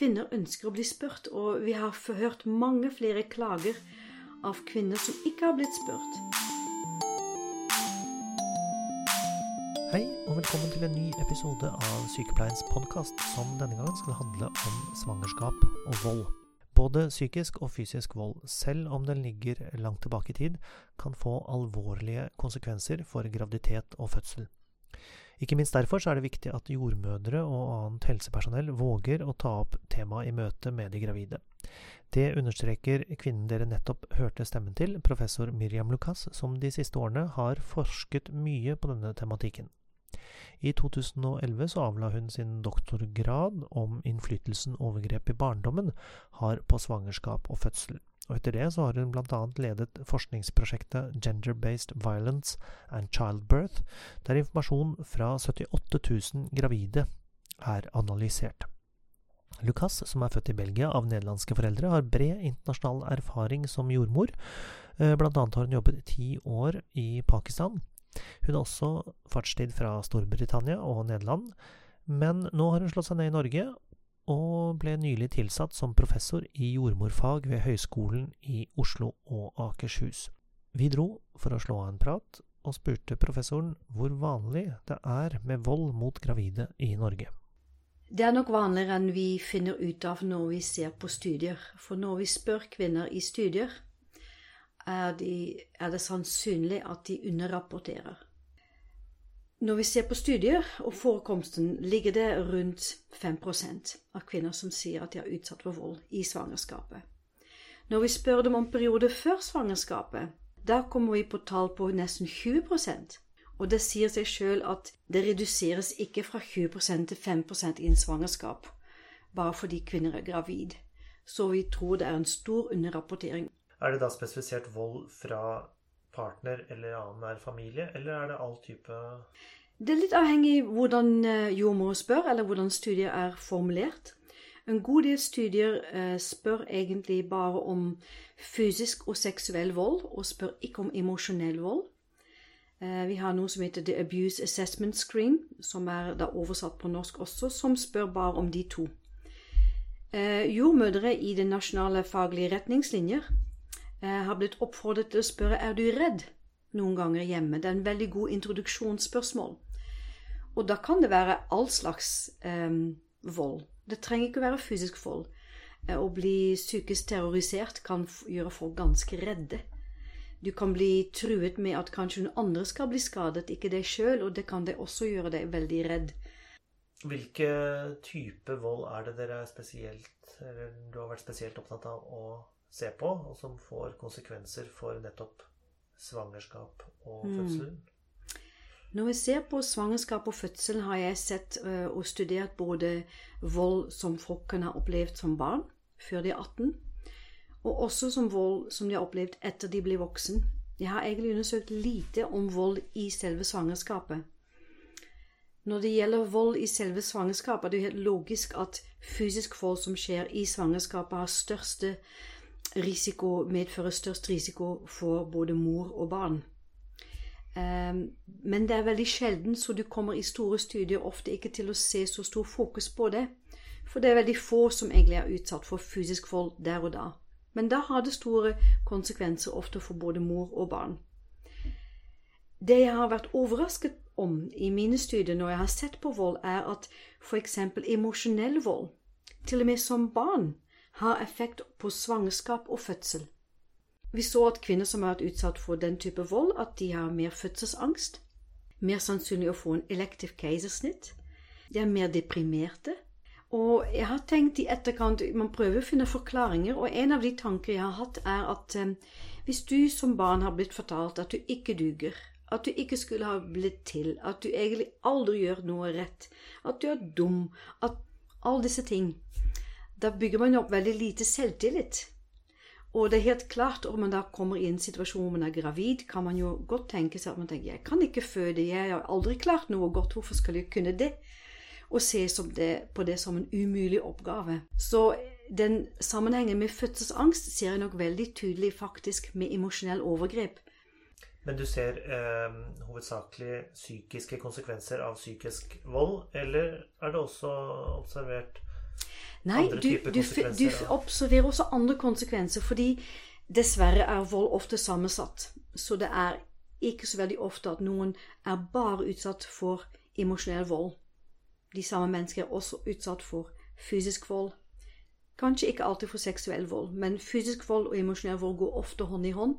kvinner ønsker å bli spurt, og vi har hørt mange flere klager av kvinner som ikke har blitt spurt. Hei, og velkommen til en ny episode av Sykepleiens podkast, som denne gangen skal handle om svangerskap og vold. Både psykisk og fysisk vold, selv om den ligger langt tilbake i tid, kan få alvorlige konsekvenser for graviditet og fødsel. Ikke minst derfor er det viktig at jordmødre og annet helsepersonell våger å ta opp temaet i møte med de gravide. Det understreker kvinnen dere nettopp hørte stemmen til, professor Miriam Lucas, som de siste årene har forsket mye på denne tematikken. I 2011 så avla hun sin doktorgrad om innflytelsen overgrep i barndommen har på svangerskap og fødsel og etter det så har hun bl.a. ledet forskningsprosjektet Gender-Based Violence and Childbirth, der informasjon fra 78 000 gravide er analysert. Lucas, som er født i Belgia av nederlandske foreldre, har bred internasjonal erfaring som jordmor. Eh, blant annet har hun jobbet ti år i Pakistan. Hun har også fartstid fra Storbritannia og Nederland, men nå har hun slått seg ned i Norge og ble nylig tilsatt som professor i jordmorfag ved Høgskolen i Oslo og Akershus. Vi dro for å slå av en prat, og spurte professoren hvor vanlig det er med vold mot gravide i Norge. Det er nok vanligere enn vi finner ut av når vi ser på studier. For når vi spør kvinner i studier, er, de, er det sannsynlig at de underrapporterer. Når vi ser på studier og forekomsten, ligger det rundt 5% av kvinner som sier at de er utsatt for vold i svangerskapet. Når vi spør dem om perioder før svangerskapet, da kommer vi på tall på nesten 20% og det sier seg sjøl at det reduseres ikke fra 20% til 5% i en svangerskap, bare fordi kvinner er gravid. Så vi tror det er en stor underrapportering. Er det da spesifisert vold fra partner eller annen nær familie, eller er det all type Det er litt avhengig hvordan eh, jordmor spør, eller hvordan studier er formulert. En god del studier eh, spør egentlig bare om fysisk og seksuell vold, og spør ikke om emosjonell vold. Eh, vi har noe som heter The Abuse Assessment Screen, som er da oversatt på norsk også, som spør bare om de to. Jordmødre i den nasjonale faglige retningslinjer har blitt oppfordret til å spørre er du redd noen ganger hjemme. Det er en veldig god introduksjonsspørsmål. Og da kan det være all slags um, vold. Det trenger ikke å være fysisk vold. Eh, å bli psykisk terrorisert kan gjøre folk ganske redde. Du kan bli truet med at kanskje noen andre skal bli skadet, ikke deg sjøl, og det kan det også gjøre deg veldig redd. Hvilke type vold er det dere er spesielt, eller du har vært spesielt opptatt av å se på, og som får konsekvenser for nettopp svangerskap og fødselen? fødsel? Mm. Når jeg ser på svangerskap og fødsel, har jeg sett uh, og studert både vold som folkene har opplevd som barn, før de er 18, og også som vold som de har opplevd etter de blir voksen. Jeg har egentlig undersøkt lite om vold i selve svangerskapet. Når det gjelder vold i selve svangerskapet, er det helt logisk at fysisk vold som skjer i svangerskapet, har største risiko, medfører størst risiko for både mor og barn. Ehm, men det er veldig sjelden, så du kommer i store studier ofte ikke til å se så stor fokus på det. For det er veldig få som egentlig er utsatt for fysisk vold der og da. Men da har det store konsekvenser ofte for både mor og barn. Det jeg har vært overrasket om i mine studier når jeg har sett på vold, er at f.eks. emosjonell vold, til og med som barn, har effekt på svangerskap og fødsel. Vi så at kvinner som har vært utsatt for den type vold, at de har mer fødselsangst, mer sannsynlig å få en elektiv keisersnitt, de er mer deprimerte. Og jeg har tenkt i etterkant Man prøver å finne forklaringer, og en av de tanker jeg har hatt, er at eh, hvis du som barn har blitt fortalt at du ikke duger, at du ikke skulle ha blitt til, at du egentlig aldri gjør noe rett, at du er dum, at alle disse ting da bygger man opp veldig lite selvtillit. Og det er helt klart, om man da kommer i en situasjon hvor man er gravid, kan man jo godt tenke seg at man tenker jeg kan ikke føde, jeg har aldri klart noe godt, hvorfor skal jeg kunne det? Og se det, på det som en umulig oppgave. Så den sammenhengen med fødselsangst ser jeg nok veldig tydelig faktisk med emosjonell overgrep. Men du ser eh, hovedsakelig psykiske konsekvenser av psykisk vold, eller er det også observert Nei, andre du, typer du, fi- du konsekvenser? observerer også andre konsekvenser, fordi dessverre er vold ofte sammensatt. Så det er ikke så veldig ofte at noen er bare utsatt for emosjonell vold. De samme mennesker er også utsatt for fysisk vold. Kanskje ikke alltid for seksuell vold, men fysisk vold og emosjonell vold går ofte hånd i hånd.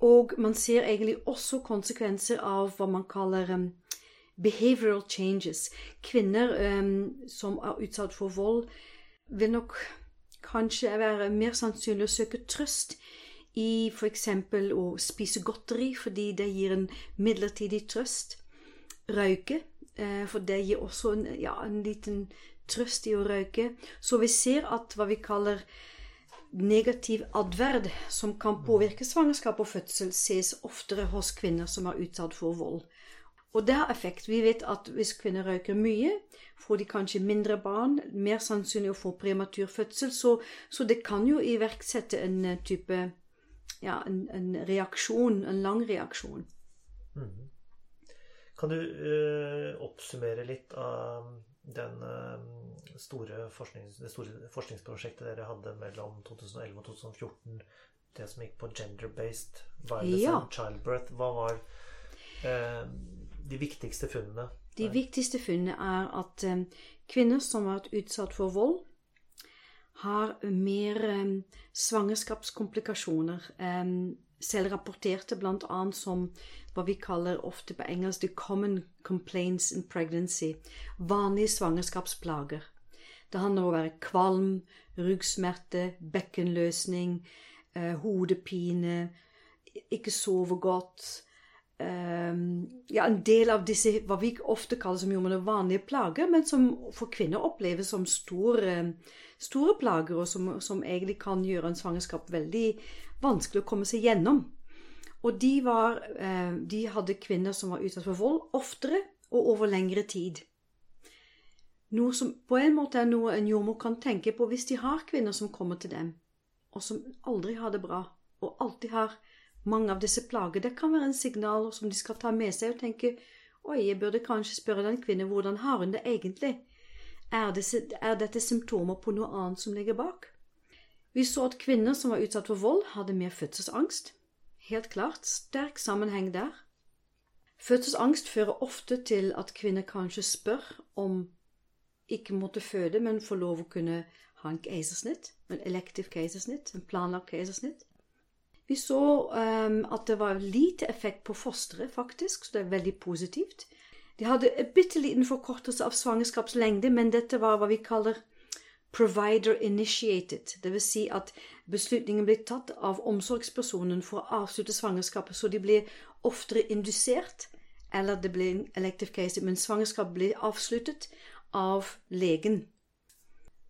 Og man ser egentlig også konsekvenser av hva man kaller behavioral changes. Kvinner um, som er utsatt for vold, vil nok kanskje være mer sannsynlig å søke trøst i f.eks. å spise godteri fordi det gir en midlertidig trøst. Røyke, eh, for det gir også en, ja, en liten trøst i å røyke. Så vi ser at hva vi kaller negativ atferd som kan påvirke svangerskap og fødsel, ses oftere hos kvinner som er utsatt for vold. Og det har effekt. Vi vet at hvis kvinner røyker mye, får de kanskje mindre barn, mer sannsynlig å få prematur fødsel, så, så det kan jo iverksette en eh, type ja, en, en reaksjon, en lang reaksjon. Mhm. Kan du eh, oppsummere litt av den eh, store forsknings, det store forskningsprosjektet dere hadde mellom 2011 og 2014? Det som gikk på gender-based violence Ja. and childbirth. Hva var eh, de viktigste funnene? De viktigste funnene er at eh, kvinner som har vært utsatt for vold, har mer eh, svangerskapskomplikasjoner. Eh, selv rapporterte bl.a. som hva vi kaller ofte på engelsk the common complaints in pregnancy. Vanlige svangerskapsplager. Det handler om å være kvalm, ryggsmerte, bekkenløsning, eh, hodepine, ikke sove godt. Ehm, ja, en del av disse hva vi ofte kaller som jordmødre vanlige plager, men som for kvinner oppleves som store, store plager, og som, som egentlig kan gjøre en svangerskap veldig vanskelig å komme seg gjennom. Og de, var, eh, de hadde kvinner som var utsatt for vold, oftere og over lengre tid. Noe som på en måte er noe en jordmor kan tenke på hvis de har kvinner som kommer til dem, og som aldri har det bra, og alltid har mange av disse plager. Det kan være en signal som de skal ta med seg og tenke Oi, jeg burde kanskje spørre den kvinnen hvordan har hun det egentlig? Er, disse, er dette symptomer på noe annet som ligger bak? Vi så at kvinner som var utsatt for vold, hadde mer fødselsangst. Helt klart, sterk sammenheng der. Fødselsangst fører ofte til at kvinner kanskje spør om ikke måtte føde, men får lov å kunne ha en keisersnitt, en elektiv keisersnitt, en planlagt keisersnitt. Vi så um, at det var lite effekt på fosteret, faktisk, så det er veldig positivt. De hadde en bitte liten forkortelse av svangerskapslengde, men dette var hva vi kaller provider initiated. Vil si at beslutningen ble tatt av omsorgspersonen for å avslutte svangerskapet, så de ble oftere indusert, eller det ble en elective case, men svangerskapet ble avsluttet av legen.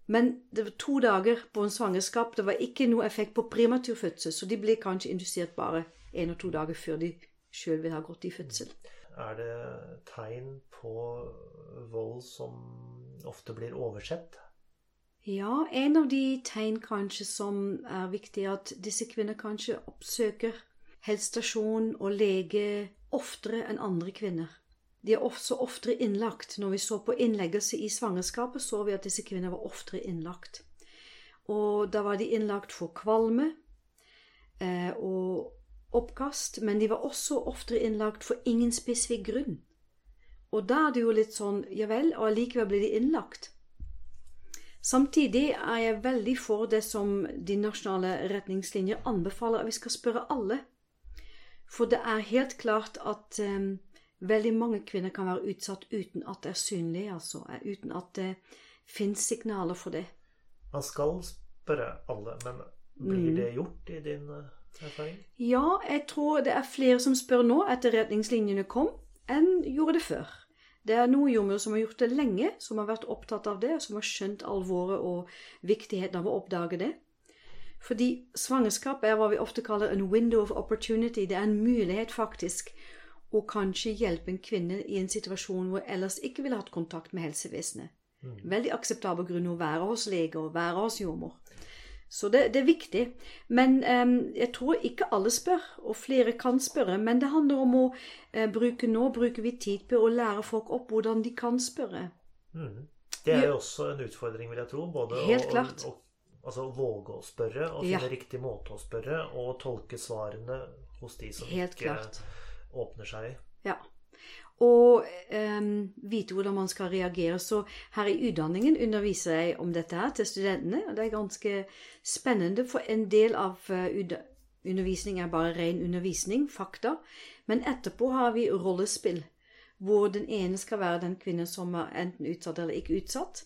Men det var to dager på en svangerskap. Det var ikke noe effekt på prematur fødsel, så de ble kanskje indusert bare en og to dager før de sjøl ville ha gått i fødsel. Er det tegn på vold som ofte blir oversett? Ja, en av de tegn kanskje som er viktig, er at disse kvinner kanskje oppsøker helsestasjon og lege oftere enn andre kvinner. De er også oftere innlagt. Når vi så på innleggelse i svangerskapet, så vi at disse kvinnene var oftere innlagt. Og da var de innlagt for kvalme eh, og oppkast, men de var også oftere innlagt for ingen spesifikk grunn. Og da er det jo litt sånn ja vel, og allikevel blir de innlagt. Samtidig er jeg veldig for det som de nasjonale retningslinjer anbefaler, at vi skal spørre alle. For det er helt klart at eh, veldig mange kvinner kan være utsatt uten at det er synlig, altså. Uten at det finnes signaler for det. Man skal spørre alle, men blir det gjort i din eh, erfaring? Ja, jeg tror det er flere som spør nå, etter retningslinjene kom, enn gjorde det før. Det er noen jordmødre som har gjort det lenge, som har vært opptatt av det, og som har skjønt alvoret og viktigheten av å oppdage det. Fordi svangerskap er hva vi ofte kaller en window of opportunity. Det er en mulighet faktisk å kanskje hjelpe en kvinne i en situasjon hvor ellers ikke ville hatt kontakt med helsevesenet. Veldig akseptabel grunn å være hos lege og være hos jordmor. Så det, det er viktig. Men um, jeg tror ikke alle spør, og flere kan spørre. Men det handler om å uh, bruke Nå bruker vi tid på å lære folk opp hvordan de kan spørre. Mm. Det er jo også en utfordring, vil jeg tro. Både Helt klart. å, å, altså, våge å spørre, og Ja. finne riktig måte å spørre, og tolke svarene hos de som Helt ikke klart. Åpner seg. Ja. Og um, vite hvordan man skal reagere. Så her i utdanningen underviser jeg om dette her til studentene. og Det er ganske spennende, for en del av eh, undervisning er bare ren undervisning, fakta. Men etterpå har vi rollespill, hvor den ene skal være den kvinnen som er enten utsatt eller ikke utsatt.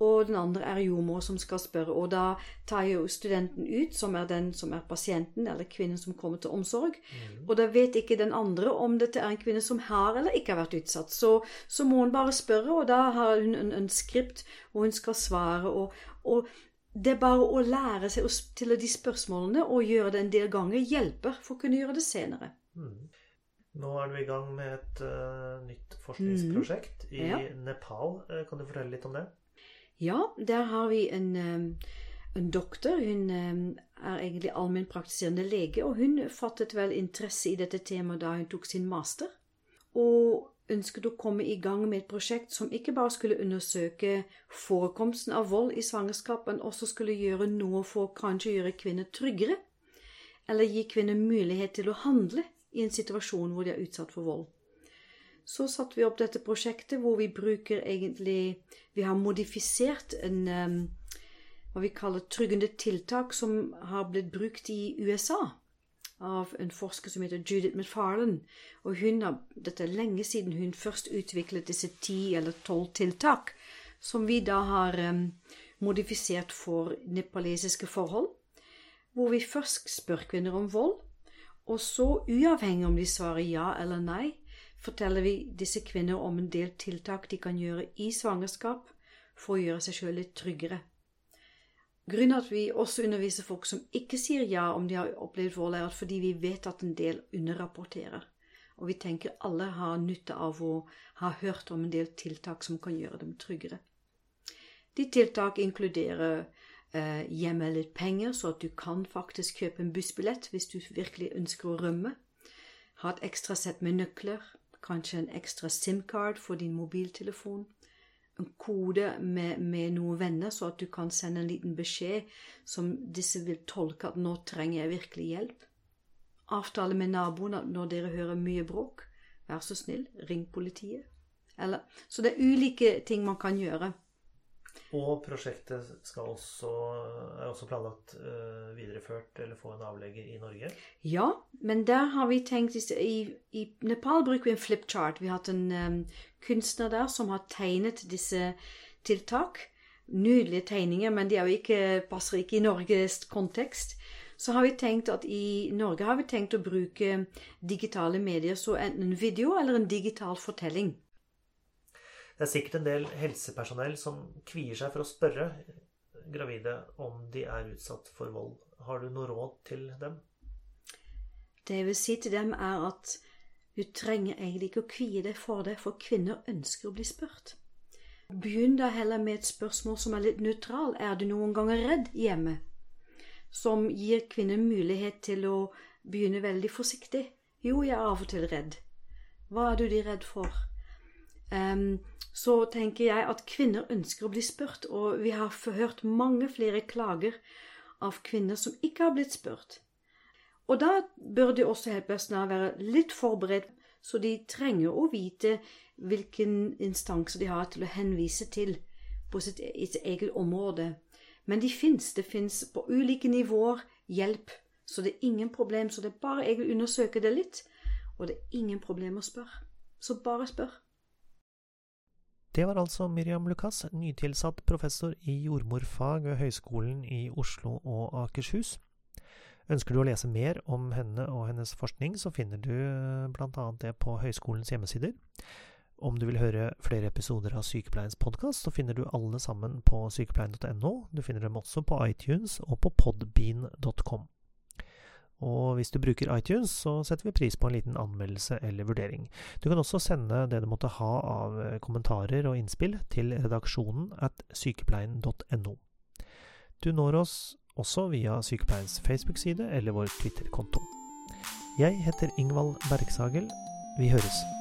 Og den andre er jordmor som skal spørre. Og da tar jo studenten ut, som er den som er pasienten, eller kvinnen som kommer til omsorg. Og da vet ikke den andre om dette er en kvinne som har eller ikke har vært utsatt. Så, så må hun bare spørre, og da har hun en, en skript hvor hun skal svare. Og, og det er bare å lære seg å stille de spørsmålene og gjøre det en del ganger hjelper for å kunne gjøre det senere. Mm. Nå er du i gang med et uh, nytt forskningsprosjekt i Mm. Ja. Nepal. Eh, kan du fortelle litt om det? Ja, der har vi en, en doktor. Hun er egentlig allmennpraktiserende lege, og hun fattet vel interesse i dette temaet da hun tok sin master. Og ønsket å komme i gang med et prosjekt som ikke bare skulle undersøke forekomsten av vold i svangerskap, men også skulle gjøre noe for kanskje å gjøre kvinner tryggere, eller gi kvinner mulighet til å handle i en situasjon hvor de er utsatt for vold. Så satte vi opp dette prosjektet hvor vi bruker egentlig Vi har modifisert en um, hva vi kaller tryggende tiltak som har blitt brukt i USA av en forsker som heter Judith McFarlane. Og hun har, dette er lenge siden hun først utviklet disse ti eller tolv tiltak, som vi da har um, modifisert for nepalesiske forhold. Hvor vi først spør kvinner om vold, og så, uavhengig om de svarer ja eller nei, forteller vi disse kvinner om en del tiltak de kan gjøre i svangerskap for å gjøre seg selv litt tryggere. Grunnen at vi også underviser folk som ikke sier ja om de har opplevd vold, er at fordi vi vet at en del underrapporterer. Og vi tenker alle har nytte av å ha hørt om en del tiltak som kan gjøre dem tryggere. De tiltak inkluderer eh, hjemme litt penger, så at du kan faktisk kjøpe en bussbillett hvis du virkelig ønsker å rømme. Ha et ekstra sett med nøkler, kanskje en ekstra SIM-card for din mobiltelefon. En kode med, med noen venner, så at du kan sende en liten beskjed som disse vil tolke at nå trenger jeg virkelig hjelp. Avtale med naboen at når dere hører mye bråk, vær så snill, ring politiet. Eller, så det er ulike ting man kan gjøre. Og prosjektet skal også, er også planlagt uh, videreført eller få en avlegger i Norge. Ja, men der har vi tenkt I, i Nepal bruker vi en flipchart. Vi har hatt en um, kunstner der som har tegnet disse tiltak. Nydelige tegninger, men de ikke, passer ikke i Norges kontekst. Så har vi tenkt at i Norge har vi tenkt å bruke digitale medier, så enten en video eller en digital fortelling. Det er sikkert en del helsepersonell som kvier seg for å spørre gravide om de er utsatt for vold. Har du noe råd til dem? Det jeg vil si til dem, er at du trenger egentlig ikke å kvie deg for det, for kvinner ønsker å bli spurt. Begynn da heller med et spørsmål som er litt nøytral. Er du noen ganger redd hjemme? Som gir kvinner mulighet til å begynne veldig forsiktig. Jo, jeg er av og til redd. Hva er du de redd for? Så tenker jeg at kvinner ønsker å bli spurt, og vi har hørt mange flere klager av kvinner som ikke har blitt spurt. Og da bør de også helsepersonell være litt forberedt, så de trenger å vite hvilken instans de har til å henvise til på sitt, sitt eget område. Men de fins. Det fins på ulike nivåer hjelp, så det er ingen problem. Så det er bare egentlig å undersøke det litt, og det er ingen problem å spørre. Så bare spør. Det var altså Miriam Lukas, nytilsatt professor i jordmorfag ved Høgskolen i Oslo og Akershus. Ønsker du å lese mer om henne og hennes forskning, så finner du bl.a. det på høyskolens hjemmesider. Om du vil høre flere episoder av Sykepleiens podkast, så finner du alle sammen på sykepleien.no. Du finner dem også på iTunes og på podbean.com. Og hvis du bruker iTunes, så setter vi pris på en liten anmeldelse eller vurdering. Du kan også sende det du måtte ha av kommentarer og innspill til redaksjonen at sykepleien.no. Du når oss også via Sykepleiens Facebook-side eller vår Twitter-konto. Jeg heter Ingvald Bergsagel. Vi høres.